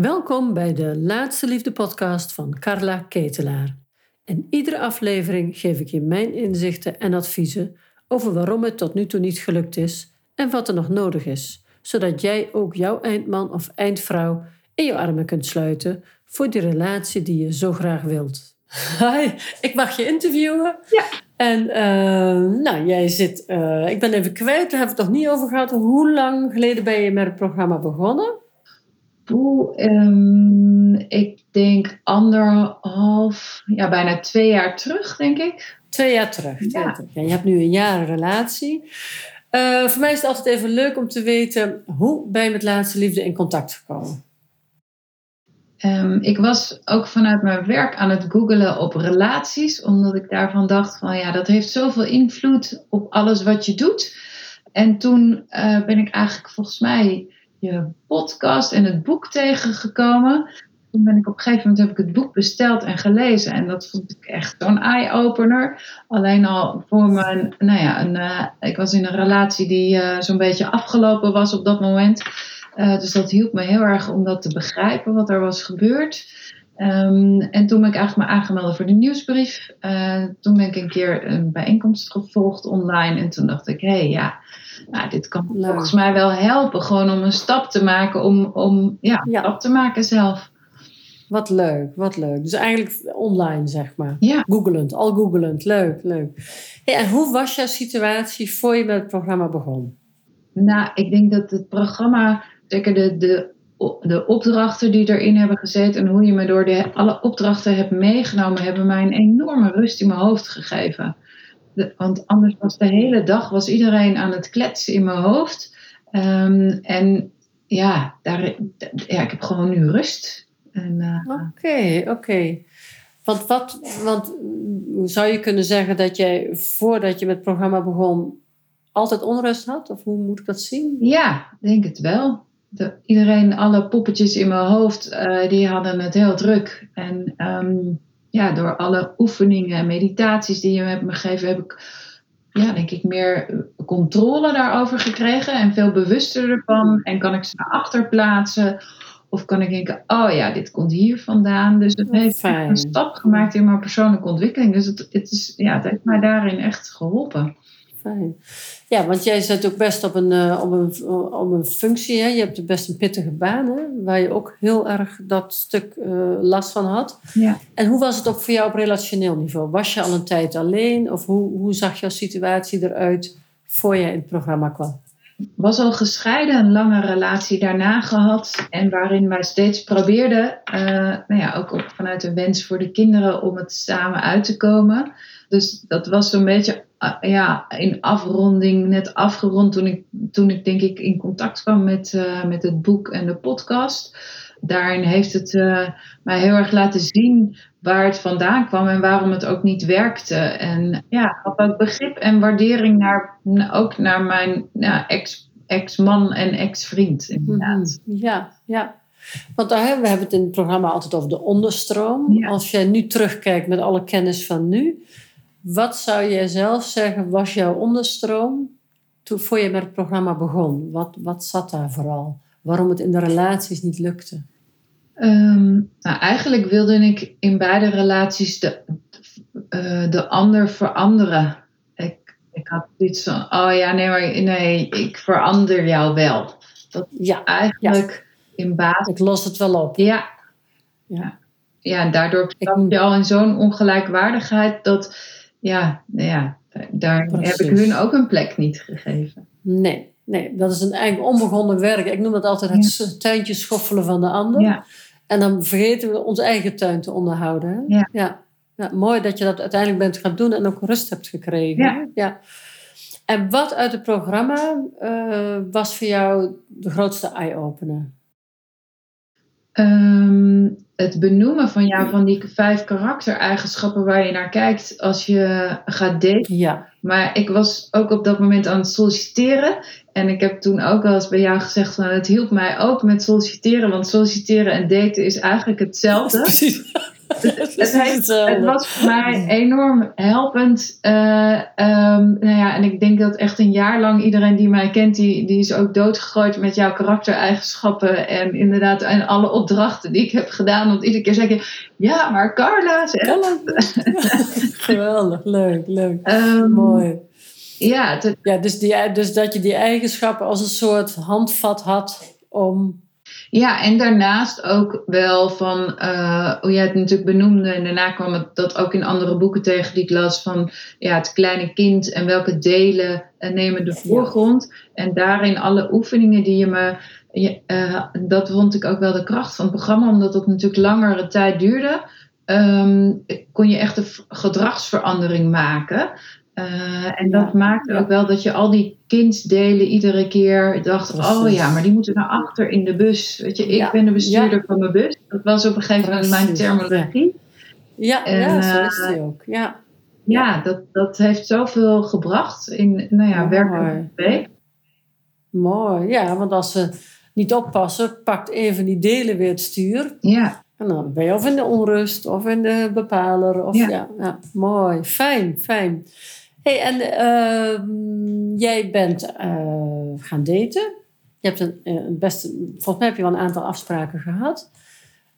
Welkom bij de Laatste Liefde podcast van Carla Ketelaar. In iedere aflevering geef ik je mijn inzichten en adviezen over waarom het tot nu toe niet gelukt is en wat er nog nodig is, zodat jij ook jouw eindman of eindvrouw in je armen kunt sluiten voor die relatie die je zo graag wilt. Hi, ik mag je interviewen. Ja. En uh, nou, jij zit, uh, ik ben even kwijt, daar hebben we het nog niet over gehad. Hoe lang geleden ben je met het programma begonnen? Oeh, um, ik denk anderhalf, ja, bijna twee jaar terug, denk ik. Twee jaar terug. Ja. ja je hebt nu een jaar een relatie. Uh, voor mij is het altijd even leuk om te weten hoe ben je met laatste liefde in contact gekomen? Um, ik was ook vanuit mijn werk aan het googelen op relaties, omdat ik daarvan dacht van ja, dat heeft zoveel invloed op alles wat je doet. En toen uh, ben ik eigenlijk volgens mij je podcast en het boek tegengekomen. Toen ben ik op een gegeven moment heb ik het boek besteld en gelezen. En dat vond ik echt zo'n eye-opener. Alleen al voor mijn, nou ja, een, uh, ik was in een relatie die uh, zo'n beetje afgelopen was op dat moment. Uh, dus dat hielp me heel erg om dat te begrijpen wat er was gebeurd. Um, en toen ben ik eigenlijk me aangemeld voor de nieuwsbrief. Uh, toen ben ik een keer een bijeenkomst gevolgd online. En toen dacht ik, hé hey, ja, nou, dit kan Leuk. volgens mij wel helpen. Gewoon om een stap te maken, om, om ja, ja. stap te maken zelf. Wat leuk, wat leuk. Dus eigenlijk online, zeg maar. Ja. Googelend, al googelend. Leuk, leuk. Hey, en hoe was jouw situatie voor je met het programma begon? Nou, ik denk dat het programma, zeker de, de, de opdrachten die erin hebben gezeten en hoe je me door de, alle opdrachten hebt meegenomen, hebben mij een enorme rust in mijn hoofd gegeven. De, want anders was de hele dag was iedereen aan het kletsen in mijn hoofd. Um, en ja, daar, ja, ik heb gewoon nu rust. Oké, uh, oké. Okay, okay. Want, wat, want zou je kunnen zeggen dat jij voordat je met het programma begon altijd onrust had? Of hoe moet ik dat zien? Ja, denk het wel. De, iedereen, alle poppetjes in mijn hoofd, uh, die hadden het heel druk. En um, ja, door alle oefeningen en meditaties die je hebt me gegeven, heb ik, ja, denk ik, meer controle daarover gekregen en veel bewuster ervan. En kan ik ze naar achter plaatsen. Of kan ik denken, oh ja, dit komt hier vandaan. Dus het heeft Fijn. een stap gemaakt in mijn persoonlijke ontwikkeling. Dus het, het, is, ja, het heeft mij daarin echt geholpen. Fijn. Ja, want jij zit ook best op een, uh, op een, op een functie. Hè? Je hebt best een pittige baan, hè? waar je ook heel erg dat stuk uh, last van had. Ja. En hoe was het ook voor jou op relationeel niveau? Was je al een tijd alleen? Of hoe, hoe zag jouw situatie eruit voor je in het programma kwam? was al gescheiden, een lange relatie daarna gehad. En waarin wij steeds probeerden, uh, nou ja, ook op, vanuit een wens voor de kinderen, om het samen uit te komen. Dus dat was zo'n beetje ja, in afronding, net afgerond toen ik, toen ik denk ik in contact kwam met, uh, met het boek en de podcast. Daarin heeft het mij heel erg laten zien waar het vandaan kwam en waarom het ook niet werkte. En ja, had ook begrip en waardering naar, ook naar mijn nou, ex, ex-man en ex-vriend, inderdaad. Ja, ja. Want daar hebben we hebben het in het programma altijd over de onderstroom. Ja. Als jij nu terugkijkt met alle kennis van nu, wat zou jij zelf zeggen was jouw onderstroom toen voor je met het programma begon? Wat, wat zat daar vooral? Waarom het in de relaties niet lukte? Um, nou, eigenlijk wilde ik in beide relaties de, uh, de ander veranderen. Ik, ik had iets van, oh ja, nee, maar nee, ik verander jou wel. Dat ja, eigenlijk ja. in basis. Ik los het wel op. Ja. Ja, ja en daardoor stap je al in zo'n ongelijkwaardigheid dat, ja, nou ja, daar Precies. heb ik hun ook een plek niet gegeven. Nee, nee, dat is een eigenlijk onbegonnen werk. Ik noem dat altijd het ja. tuintje schoffelen van de ander. Ja. En dan vergeten we onze eigen tuin te onderhouden. Hè? Ja. Ja. ja. Mooi dat je dat uiteindelijk bent gaan doen en ook rust hebt gekregen. Ja. ja. En wat uit het programma uh, was voor jou de grootste eye-opener? Um, het benoemen van jou van die vijf karaktereigenschappen waar je naar kijkt als je gaat daten. Ja. Maar ik was ook op dat moment aan het solliciteren. En ik heb toen ook wel eens bij jou gezegd van het hielp mij ook met solliciteren. Want solliciteren en daten is eigenlijk hetzelfde. Precies. het, heeft, het, was voor mij enorm helpend. Uh, um, nou ja, en ik denk dat echt een jaar lang iedereen die mij kent, die, die is ook doodgegooid met jouw karaktereigenschappen. En inderdaad, en alle opdrachten die ik heb gedaan. Want iedere keer zeg je, ja, maar Carla. Geweldig, leuk, leuk. Um, Mooi. Ja, ja dus, die, dus dat je die eigenschappen als een soort handvat had om ja, en daarnaast ook wel van, uh, hoe jij het natuurlijk benoemde, en daarna kwam het dat ook in andere boeken tegen die ik las, van ja, het kleine kind en welke delen uh, nemen de voorgrond. En daarin alle oefeningen die je me, uh, dat vond ik ook wel de kracht van het programma, omdat het natuurlijk langere tijd duurde. Um, kon je echt een gedragsverandering maken. Uh, en dat maakt ook wel dat je al die kindsdelen iedere keer dacht: oh ja, maar die moeten naar achter in de bus. Weet je, ik ben de bestuurder van mijn bus. Dat was op een gegeven moment mijn terminologie. Ja, en, ja zo is die ook. Ja, ja dat, dat heeft zoveel gebracht in nou ja, werken week. Mooi, ja, want als ze niet oppassen, pakt een van die delen weer het stuur. Ja. En dan ben je of in de onrust of in de bepaler. Of, ja. ja, mooi, fijn, fijn hey, en uh, jij bent uh, gaan daten. Je hebt een, een beste, volgens mij heb je wel een aantal afspraken gehad.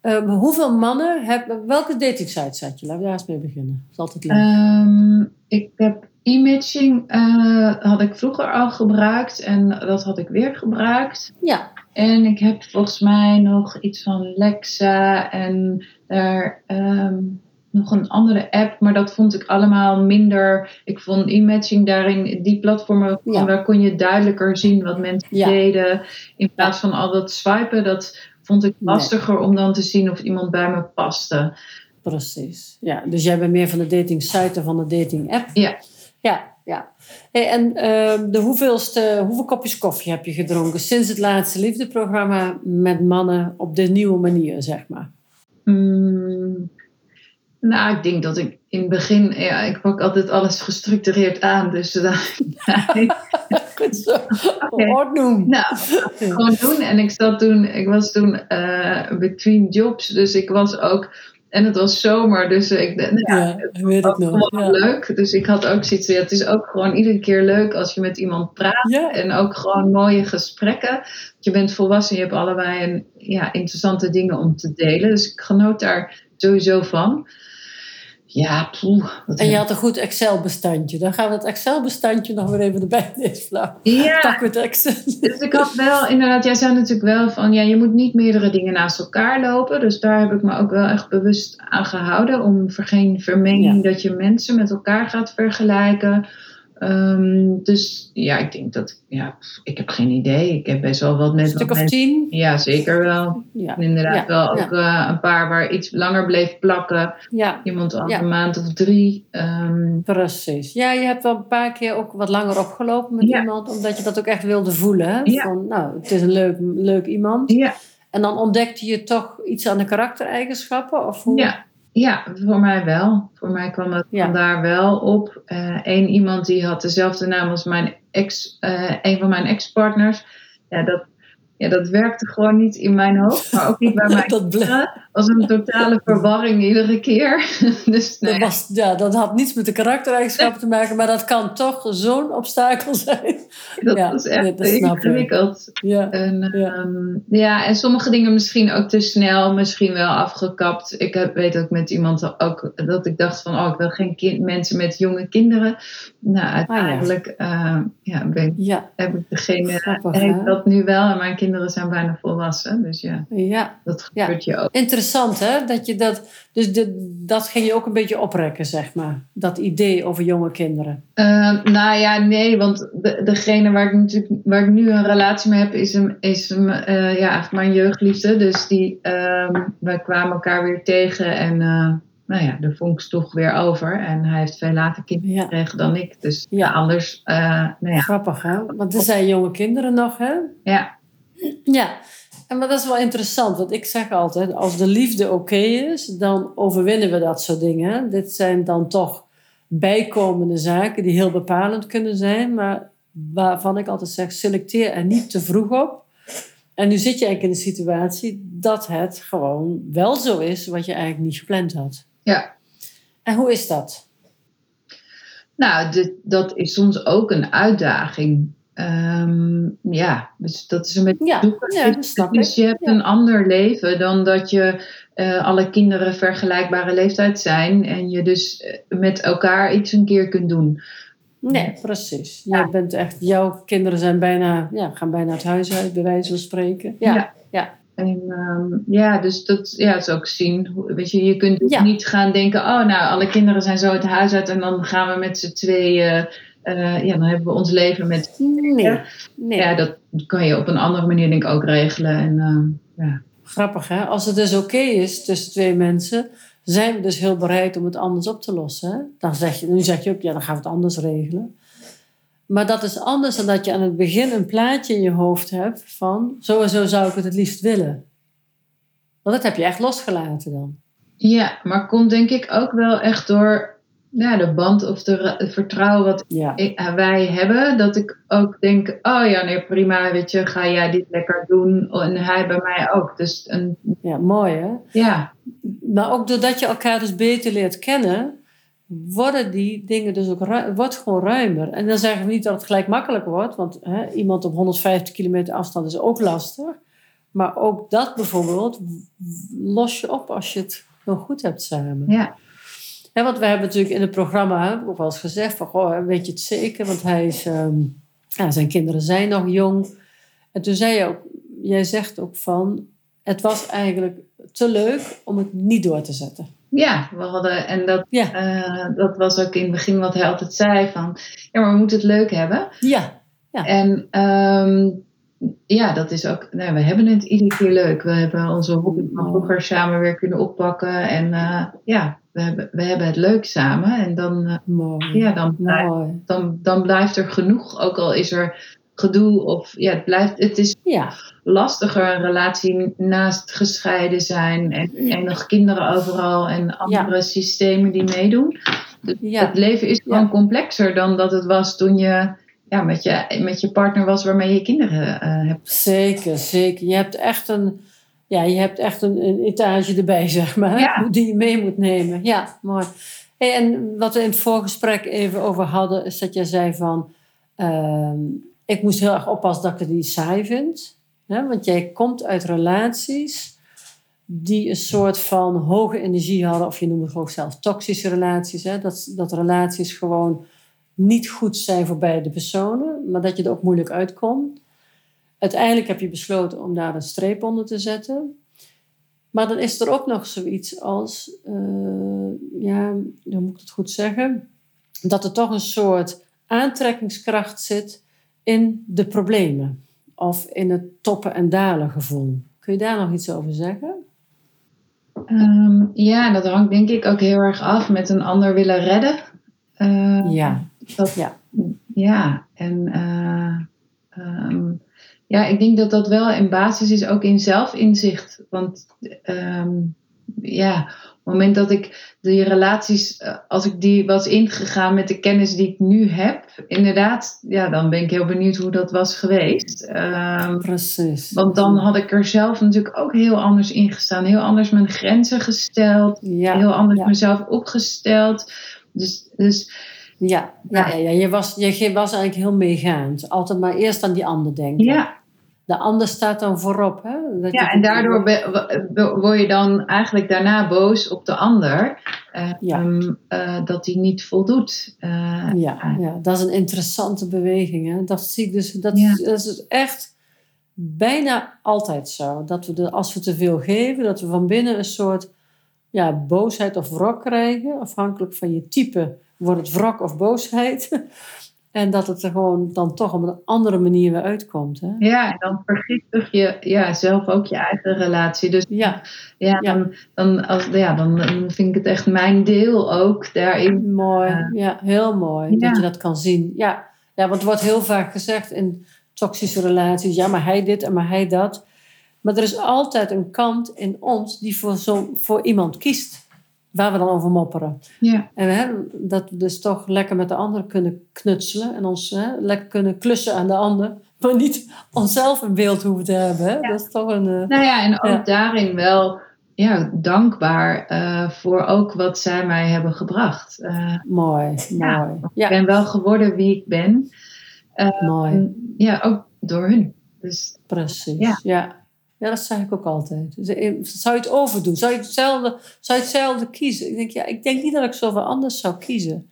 Uh, hoeveel mannen hebben, welke dating sites zat je? Laten we daar eens mee beginnen. Dat is altijd leuk. Um, ik heb e-matching uh, had ik vroeger al gebruikt en dat had ik weer gebruikt. Ja. En ik heb volgens mij nog iets van Lexa en daar. Um, nog een andere app, maar dat vond ik allemaal minder. Ik vond e-matching daarin, die platformen, ja. daar kon je duidelijker zien wat mensen deden. In plaats van al dat swipen, dat vond ik lastiger om dan te zien of iemand bij me paste. Precies, ja. Dus jij bent meer van de dating site dan van de dating app. Ja. Ja, ja. Hey, en uh, de hoeveelste, hoeveel kopjes koffie heb je gedronken sinds het laatste liefdeprogramma met mannen op de nieuwe manier, zeg maar? Mm, nou, ik denk dat ik in het begin, ja, ik pak altijd alles gestructureerd aan. Dus dan. Goed zo. Okay. doen. Nou, gewoon doen. En ik zat toen, ik was toen uh, between jobs, dus ik was ook. En het was zomer, dus ik nou, ja, ja, het weet was nog. Ja. leuk. Dus ik had ook zoiets, ja, het is ook gewoon iedere keer leuk als je met iemand praat. Ja. En ook gewoon mooie gesprekken. Je bent volwassen, je hebt allebei een, ja, interessante dingen om te delen. Dus ik genoot daar sowieso van. Ja, poeh. En je had een goed Excel-bestandje. Dan gaan we het Excel-bestandje nog weer even erbij deze flauw. Ja. Pak met Excel. Dus ik had wel, inderdaad, jij zei natuurlijk wel van, ja, je moet niet meerdere dingen naast elkaar lopen. Dus daar heb ik me ook wel echt bewust aan gehouden. Om geen vermenging dat je mensen met elkaar gaat vergelijken. Um, dus ja, ik denk dat, ja, ik heb geen idee. Ik heb best wel wat met. Een stuk of tien? Ja, zeker wel. Ja. Inderdaad ja. wel ook uh, een paar waar iets langer bleef plakken. Ja. Iemand al een maand of drie. Um, Precies. Ja, je hebt wel een paar keer ook wat langer opgelopen met iemand, omdat je dat ook echt wilde voelen. Hè? Van, nou, het is een leuk, leuk iemand. Ja. En dan ontdekte je toch iets aan de karaktereigenschappen? Of hoe? Ja. Ja, voor mij wel. Voor mij kwam het ja. daar wel op. Eén uh, iemand die had dezelfde naam als mijn ex, uh, een van mijn ex-partners. Ja, dat, ja, dat werkte gewoon niet in mijn hoofd, maar ook niet bij mijn dat kinderen. Was een totale verwarring iedere keer. dus, nee. dat, was, ja, dat had niets met de karaktereigenschappen te maken, maar dat kan toch zo'n obstakel zijn. Dat ja, is echt ingewikkeld. Ja, en, ja. Um, ja, en sommige dingen misschien ook te snel, misschien wel afgekapt. Ik heb, weet ook met iemand ook dat ik dacht van, oh, ik wil geen kind, mensen met jonge kinderen. Nou, uiteindelijk ah, ja. Uh, ja, ben, ja. heb ik degene, Grappig, heb dat nu wel en mijn kinderen zijn bijna volwassen. Dus ja, ja. dat gebeurt je ook. Interessant hè, dat je dat, dus de, dat ging je ook een beetje oprekken, zeg maar. Dat idee over jonge kinderen. Uh, nou ja, nee, want de, degene waar ik, natuurlijk, waar ik nu een relatie mee heb, is, een, is een, uh, ja, eigenlijk mijn jeugdliefde. Dus die, uh, wij kwamen elkaar weer tegen en uh, nou ja, de vonk toch weer over. En hij heeft veel later kinderen ja. gekregen dan ik. Dus ja. anders, nou ja. Grappig hè, want er zijn jonge kinderen nog hè? Ja. Ja. En maar dat is wel interessant, want ik zeg altijd, als de liefde oké okay is, dan overwinnen we dat soort dingen. Dit zijn dan toch bijkomende zaken die heel bepalend kunnen zijn, maar waarvan ik altijd zeg, selecteer er niet te vroeg op. En nu zit je eigenlijk in de situatie dat het gewoon wel zo is wat je eigenlijk niet gepland had. Ja. En hoe is dat? Nou, dit, dat is soms ook een uitdaging. Ehm, ja, dus dat is een beetje Ja, zoeken. ja, dat snap dus ik. je hebt Ja. een ander leven dan dat je eh, alle kinderen vergelijkbare leeftijd zijn en je dus eh, met elkaar iets een keer kunt doen. Nee, precies. Jij bent echt, jouw kinderen zijn bijna, ja, gaan bijna het huis uit, bij wijze van spreken. Ja, Ja. ja. En ehm, ja, dus dat ja, is ook zien. Weet je, je kunt dus Ja. niet gaan denken, oh nou, alle kinderen zijn zo het huis uit en dan gaan we met z'n tweeën, eh, ja, dan hebben we ons leven met. Nee, nee. Ja, dat kan je op een andere manier denk ik ook regelen. En ehm, ja. Grappig hè? Als het dus oké is tussen twee mensen, zijn we dus heel bereid om het anders op te lossen. Hè? Dan zeg je, nu zeg je ook, ja, dan gaan we het anders regelen. Maar dat is anders dan dat je aan het begin een plaatje in je hoofd hebt van, zo en zo zou ik het het liefst willen. Want dat heb je echt losgelaten dan. Ja, maar komt denk ik ook wel echt door ja, de band of de, het vertrouwen wat Ja, ik- eh, wij hebben. Dat ik ook denk, oh ja, nee, prima, weet je, ga jij dit lekker doen. En hij bij mij ook. Dus een, ja mooi hè? ja, Maar ook doordat je elkaar dus beter leert kennen, worden die dingen dus ook wordt gewoon ruimer. En dan zeggen we niet dat het gelijk makkelijker wordt, want hè, iemand op 150 kilometer afstand is ook lastig. Maar ook dat bijvoorbeeld los je op als je het nog goed hebt samen. ja, Hè, want we hebben natuurlijk in het programma ook wel eens gezegd van, goh, weet je het zeker? Want hij is, ehm, ja, zijn kinderen zijn nog jong. En toen zei je ook, jij zegt ook van, het was eigenlijk te leuk om het niet door te zetten. ja, we hadden, en dat, Ja, eh, dat was ook in het begin wat hij altijd zei van, ja, maar we moeten het leuk hebben. ja, En ehm, ja, dat is ook, nou, we hebben het iedere keer leuk. We hebben onze hobby van vroeger samen weer kunnen oppakken. En eh, ja, we hebben, we hebben het leuk samen. En dan, eh, mooi. ja, dan, blijft, mooi. dan, dan blijft er genoeg, ook al is er gedoe. Of ja, het, blijft, het is Ja, lastiger een relatie naast gescheiden zijn. En, en nog kinderen overal en andere systemen die meedoen. ja, Het leven is gewoon complexer dan dat het was toen je ja, met, je, met je partner was waarmee je kinderen eh, hebt. zeker, zeker. Je hebt echt een, ja, je hebt echt een, een etage erbij, zeg maar, Ja. die je mee moet nemen. Ja, mooi. Hey, en wat we in het voorgesprek even over hadden, is dat jij zei van, ehm, ik moest heel erg oppassen dat ik het niet saai vind. Hè? Want jij komt uit relaties die een soort van hoge energie hadden, of je noemt het gewoon zelf toxische relaties. Hè? Dat, dat relaties gewoon niet goed zijn voor beide personen, maar dat je er ook moeilijk uitkomt. Uiteindelijk heb je besloten om daar een streep onder te zetten. Maar dan is er ook nog zoiets als, eh, ja, hoe moet ik het goed zeggen? Dat er toch een soort aantrekkingskracht zit in de problemen. Of in het toppen en dalen gevoel. Kun je daar nog iets over zeggen? Ehm, ja, dat hangt denk ik ook heel erg af met een ander willen redden. Eh, Ja, dat, ja. ja, en eh, ehm, ja, ik denk dat dat wel in basis is ook in zelfinzicht. Want ehm, ja, op het moment dat ik die relaties, eh, als ik die was ingegaan met de kennis die ik nu heb, inderdaad, ja, dan ben ik heel benieuwd hoe dat was geweest. Ehm, precies. want dan had ik er zelf natuurlijk ook heel anders in gestaan. Heel anders mijn grenzen gesteld. ja, heel anders ja. mezelf opgesteld. Dus, dus Ja, ja, ja, ja. Je, was, je was eigenlijk heel meegaand. Altijd maar eerst aan die ander denken. ja, De ander staat dan voorop. Hè? Dat ja, en daardoor word je dan eigenlijk daarna boos op de ander. eh, Ja. ehm, eh, dat hij niet voldoet. Eh, Ja, ja, dat is een interessante beweging. Hè? Dat zie ik dus. Dat, Ja. is, dat is echt bijna altijd zo. Dat we de, als we te veel geven, dat we van binnen een soort ja, boosheid of wrok krijgen. Afhankelijk van je type wordt het wrok of boosheid. en dat het er gewoon dan toch op een andere manier weer uitkomt. Hè? ja, en dan vergiftig je ja, zelf ook je eigen relatie. Dus Ja, ja, Ja. Dan, dan, als, ja, dan, vind ik het echt mijn deel ook daarin. mooi. Ja. Ja, heel mooi Ja. dat je dat kan zien. Ja. ja, want er wordt heel vaak gezegd in toxische relaties: ja, maar hij dit en maar hij dat. Maar er is altijd een kant in ons die voor, zo, voor iemand kiest. Waar we dan over mopperen. Ja. En hè, dat we dus toch lekker met de ander kunnen knutselen en ons hè, lekker kunnen klussen aan de ander, maar niet onszelf een beeld hoeven te hebben. Hè? Dat is toch een. eh, Nou ja, en ook Ja. daarin wel ja, dankbaar eh, voor ook wat zij mij hebben gebracht. Eh, mooi, Ja. mooi. Ik ben wel geworden wie ik ben. Mooi. Ja, ook door hun. Dus Precies. Ja. Ja. dat zeg ik ook altijd. Dus, eh, zou je het overdoen? Zou je hetzelfde, zou je hetzelfde kiezen? Ik denk, ja, ik denk niet dat ik zoveel anders zou kiezen.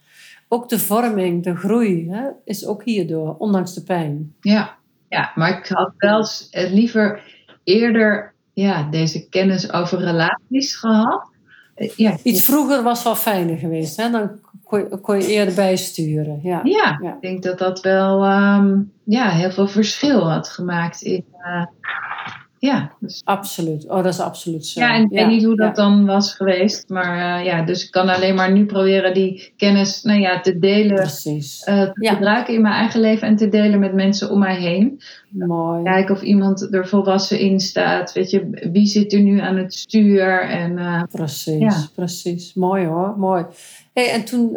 Ook de vorming, de groei, hè, is ook hierdoor, ondanks de pijn. ja, ja, maar ik had wel eh, liever eerder ja, deze kennis over relaties gehad. Eh, Ja, Iets vroeger was wel fijner geweest. Hè? Dan kon je, kon je eerder bijsturen. Ja. ja, Ja. ik denk dat dat wel ehm, ja, heel veel verschil had gemaakt. In, ja, dus Absoluut. Oh, dat is absoluut zo. Ja, en ik weet niet hoe dat ja. dan was geweest. Maar eh, ja, dus ik kan alleen maar nu proberen die kennis nou ja, te delen, Precies. eh, te Ja. gebruiken in mijn eigen leven en te delen met mensen om mij heen. Mooi. Kijken of iemand er volwassen in staat. Weet je, wie zit er nu aan het stuur? En eh, Precies, Ja. precies. Mooi hoor, mooi. Hey, en toen,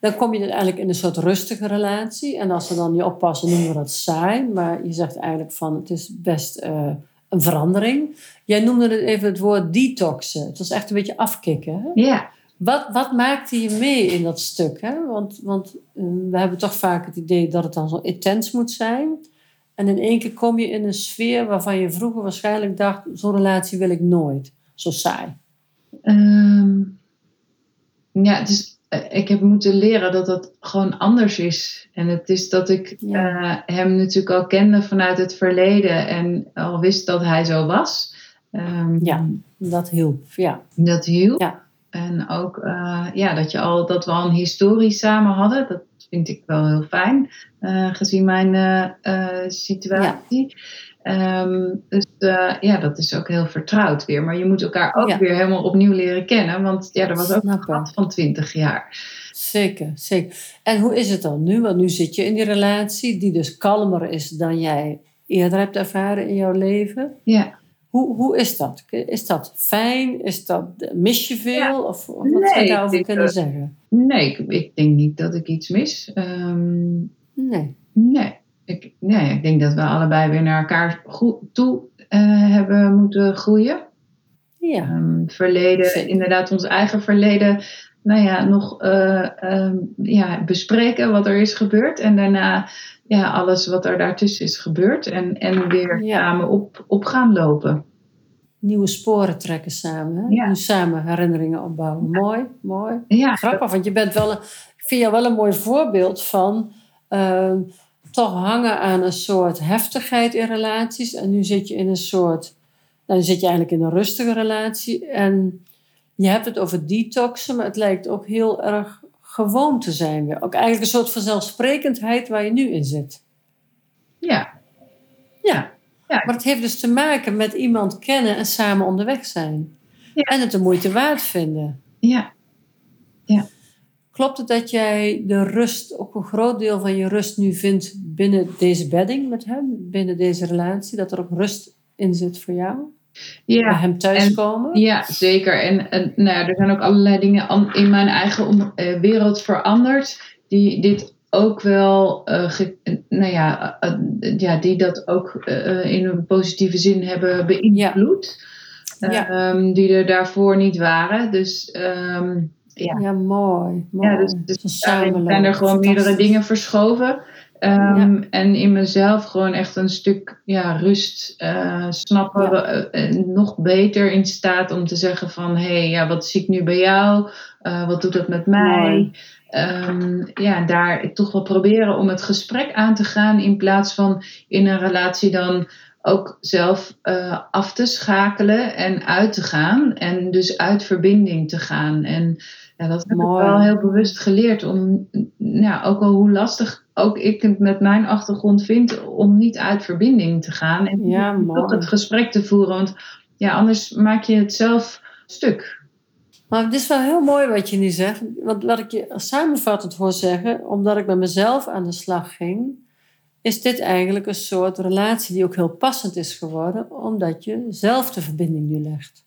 dan kom je uiteindelijk in een soort rustige relatie. En als we dan niet oppassen, noemen we dat saai. Maar je zegt eigenlijk van, het is best een verandering. Jij noemde het even het woord detoxen. Het was echt een beetje afkicken. Hè? ja, Wat, wat maakte je mee in dat stuk? Hè? Want, want eh, we hebben toch vaak het idee dat het dan zo intens moet zijn. En in één keer kom je in een sfeer waarvan je vroeger waarschijnlijk dacht... zo'n relatie wil ik nooit. Zo saai. Ehm, ja, het is, ik heb moeten leren dat dat gewoon anders is. En het is dat ik Ja. eh, hem natuurlijk al kende vanuit het verleden en al wist dat hij zo was. Ehm, Ja. Dat hielp, ja. Dat hielp. Ja. En ook eh, ja, dat, je al, dat we al een historie samen hadden. Dat vind ik wel heel fijn, eh, gezien mijn eh, eh, Ehm, dus eh, ja, dat is ook heel vertrouwd weer. Maar je moet elkaar ook Ja. weer helemaal opnieuw leren kennen. Want ja, er was ook een gat van 20 jaar. Zeker, zeker. En hoe is het dan nu? Want nu zit je in die relatie die dus kalmer is dan jij eerder hebt ervaren in jouw leven. Ja. Hoe, hoe is dat? Is dat fijn? Is dat, mis je veel? Ja. Of, wat Nee, zou je daarover kunnen dat- zeggen? Nee, ik, ik denk niet dat ik iets mis. Ehm, Nee. Nee. Ik, nee, ik denk dat we allebei weer naar elkaar toe eh, hebben moeten groeien. Ja, Ehm, verleden, inderdaad, ons eigen verleden, nou ja, nog eh, ehm, ja, bespreken wat er is gebeurd. En daarna ja, alles wat er daartussen is gebeurd. En, en weer Ja. samen op, op gaan lopen. nieuwe sporen trekken samen. Ja. Nu samen herinneringen opbouwen. Mooi, mooi. Ja, Grappig, want je bent wel een, ik vind jou wel een mooi voorbeeld van ehm, toch hangen aan een soort heftigheid in relaties. En nu zit je in een soort, nou, dan zit je eigenlijk in een rustige relatie. En je hebt het over detoxen, maar het lijkt ook heel erg gewoon te zijn weer. Ook eigenlijk een soort vanzelfsprekendheid waar je nu in zit. ja, Ja. Ja. Maar het heeft dus te maken met iemand kennen en samen onderweg zijn. Ja. En het de moeite waard vinden. ja, Klopt het dat jij de rust, ook een groot deel van je rust nu vindt binnen deze bedding met hem, binnen deze relatie, dat er ook rust in zit voor jou? Bij ja. hem thuiskomen? Ja, zeker. En, en nou er zijn ook allerlei dingen in mijn eigen om- eh, wereld veranderd die dit ook wel, eh, ge- nou ja, eh, ja, die dat ook in een positieve zin hebben beïnvloed. Ja. Ehm, die er daarvoor niet waren. Dus ehm, ja. Ja, mooi. mooi. Ja, dus, dus daarin zijn er gewoon meerdere dingen verschoven. Ehm, En in mezelf gewoon echt een stuk ja, rust eh, snappen. Ja. eh, nog beter in staat om te zeggen van... hé, hey, ja, wat zie ik nu bij jou? Eh, wat doet dat met mij? Ehm, ja, daar toch wel proberen om het gesprek aan te gaan... in plaats van in een relatie dan ook zelf af te schakelen en uit te gaan. En dus uit verbinding te gaan. En ja, dat heb Mooi. ik wel heel bewust geleerd. Om, ja, ook al hoe lastig ook ik het met mijn achtergrond vind... om niet uit verbinding te gaan. En Ja, mooi. het gesprek te voeren. Want ja, anders maak je het zelf stuk. Maar het is wel heel mooi wat je nu zegt. Want wat ik je samenvattend hoor zeggen, omdat ik met mezelf aan de slag ging, is dit eigenlijk een soort relatie die ook heel passend is geworden, omdat je zelf de verbinding nu legt.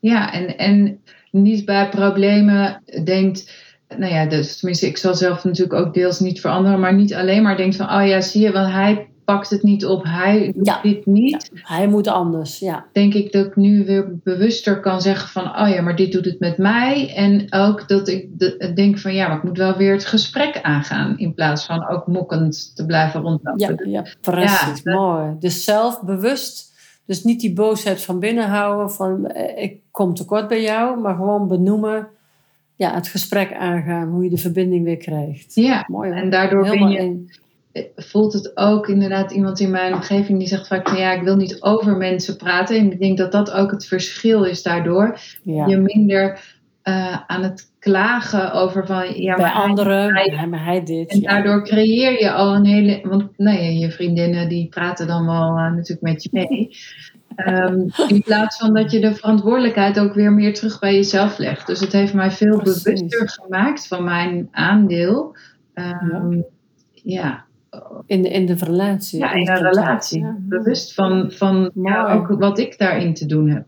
Ja, en, en niet bij problemen denkt, nou ja, dus, tenminste, ik zal zelf natuurlijk ook deels niet veranderen, maar niet alleen maar denkt van, oh ja, zie je, want hij pakt het niet op, hij doet Ja. dit niet. Hij moet anders, ja. Denk ik dat ik nu weer bewuster kan zeggen van, oh ja, maar dit doet het met mij. En ook dat ik de- denk van, ja, maar ik moet wel weer het gesprek aangaan, in plaats van ook mokkend te blijven rondlopen. Ja, ja precies. Ja, dat- Mooi. Dus zelfbewust. Dus niet die boosheid van binnen houden van eh, ik kom tekort bij jou, maar gewoon benoemen. Ja, het gesprek aangaan, hoe je de verbinding weer krijgt. Ja, Mooi hoor. en daardoor ben je in. voelt het ook inderdaad iemand in mijn omgeving die zegt vaak van ja, ik wil niet over mensen praten. En ik denk dat dat ook het verschil is daardoor. Ja. Je minder eh, aan het klagen over van ja, bij anderen, hij- ja, maar hij dit. En ja. daardoor creëer je al een hele. Want nou ja, je vriendinnen die praten dan wel eh, natuurlijk met je mee. Ehm, in plaats van dat je de verantwoordelijkheid ook weer meer terug bij jezelf legt. Dus het heeft mij veel Precies. bewuster gemaakt van mijn aandeel. Ehm, ja. in, de, in de relatie. Ja, in contact. relatie. Bewust van, van ook wat ik daarin te doen heb.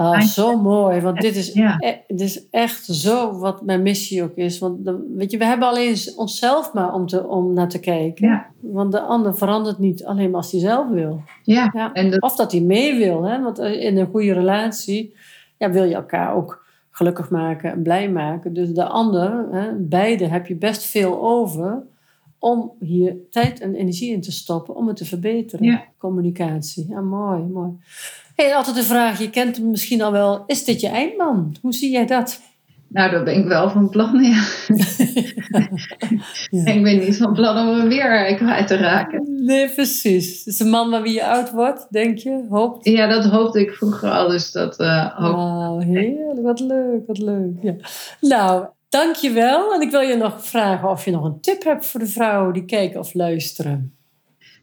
Ah, zo mooi, want dit is, Ja. e- dit is echt zo wat mijn missie ook is. Want de- weet je, we hebben alleen onszelf maar om, te, om naar te kijken. Ja. Want de ander verandert niet alleen maar als hij zelf wil. Ja, Ja. en Of dat hij mee wil. Hè? Want eh, in een goede relatie ja, wil je elkaar ook gelukkig maken en blij maken. Dus de ander, hè, beide heb je best veel over om hier tijd en energie in te stoppen om het te verbeteren. Communicatie. Ja, mooi, mooi. Hey, altijd de vraag, je kent hem misschien al wel, is dit je eindman? Hoe zie jij dat? nou, daar ben ik wel van plan, ja. Ja. Ik ben niet van plan om hem weer kwijt te raken. Nee, precies. Het is een man waar wie je oud wordt, denk je? Hoopt? Ja, dat hoopte ik vroeger al, dus dat eh hoop Oh, heerlijk. Wat leuk, wat leuk. Ja. Nou, dankjewel. En ik wil je nog vragen of je nog een tip hebt voor de vrouwen die kijken of luisteren.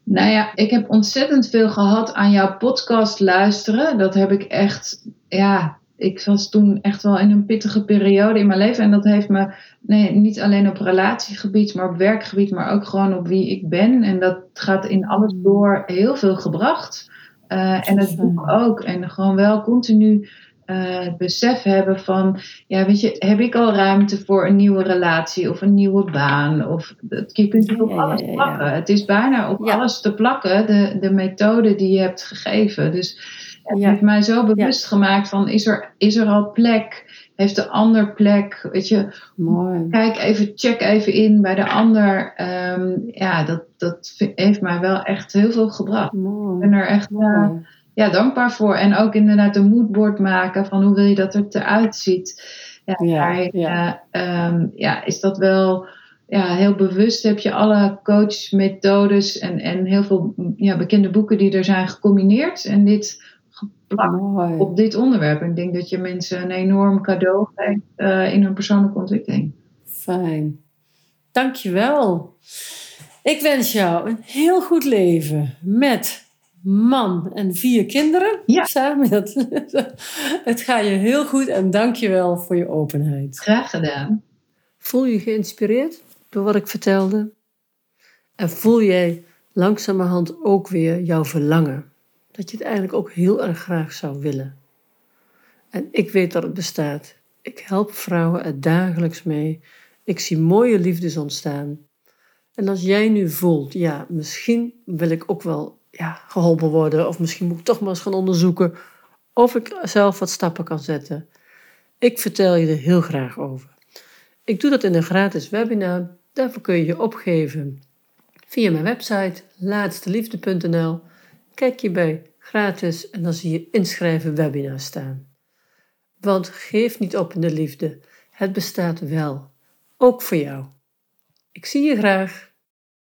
Nou ja, ik heb ontzettend veel gehad aan jouw podcast luisteren. Dat heb ik echt, ja, ik was toen echt wel in een pittige periode in mijn leven. En dat heeft me nee, niet alleen op relatiegebied, maar op werkgebied, maar ook gewoon op wie ik ben. En dat gaat in alles door heel veel gebracht. Eh, en het boek ook. En gewoon wel continu eh, het besef hebben van, ja, weet je, heb ik al ruimte voor een nieuwe relatie of een nieuwe baan? Of dat, je kunt het op Ja, alles ja, ja. plakken. Het is bijna op alles te plakken, de, de methode die je hebt gegeven. Dus het heeft mij zo bewust gemaakt van, is er, is er al plek? Heeft de ander plek? Weet je, Mooi. kijk even, check even in bij de ander. Ehm, ja, dat, dat heeft mij wel echt heel veel gebracht. Ik ben er echt eh, Mooi. Ja, dankbaar voor. En ook inderdaad een moodboard maken van hoe wil je dat er eruit ziet. Ja, Ja, daarin, ja. eh, ehm, ja, is dat wel ja, heel bewust. Heb je alle coachmethodes en, en heel veel ja, bekende boeken die er zijn gecombineerd. En dit geplakt Mooi. op dit onderwerp. En ik denk dat je mensen een enorm cadeau geeft eh, in hun persoonlijke ontwikkeling. Fijn. Dankjewel. Ik wens jou een heel goed leven met man en vier kinderen. Ja. Samen. Dat, het gaat je heel goed en dankjewel voor je openheid. Graag gedaan. Voel je geïnspireerd door wat ik vertelde? En voel jij langzamerhand ook weer jouw verlangen? Dat je het eigenlijk ook heel erg graag zou willen. En ik weet dat het bestaat. Ik help vrouwen er dagelijks mee. Ik zie mooie liefdes ontstaan. En als jij nu voelt, ja, misschien wil ik ook wel ja, geholpen worden, of misschien moet ik toch maar eens gaan onderzoeken of ik zelf wat stappen kan zetten. Ik vertel je er heel graag over. Ik doe dat in een gratis webinar. Daarvoor kun je je opgeven via mijn website laatsteliefde.nl. Kijk je bij gratis en dan zie je inschrijven webinar staan. Want geef niet op in de liefde. Het bestaat wel. Ook voor jou. Ik zie je graag.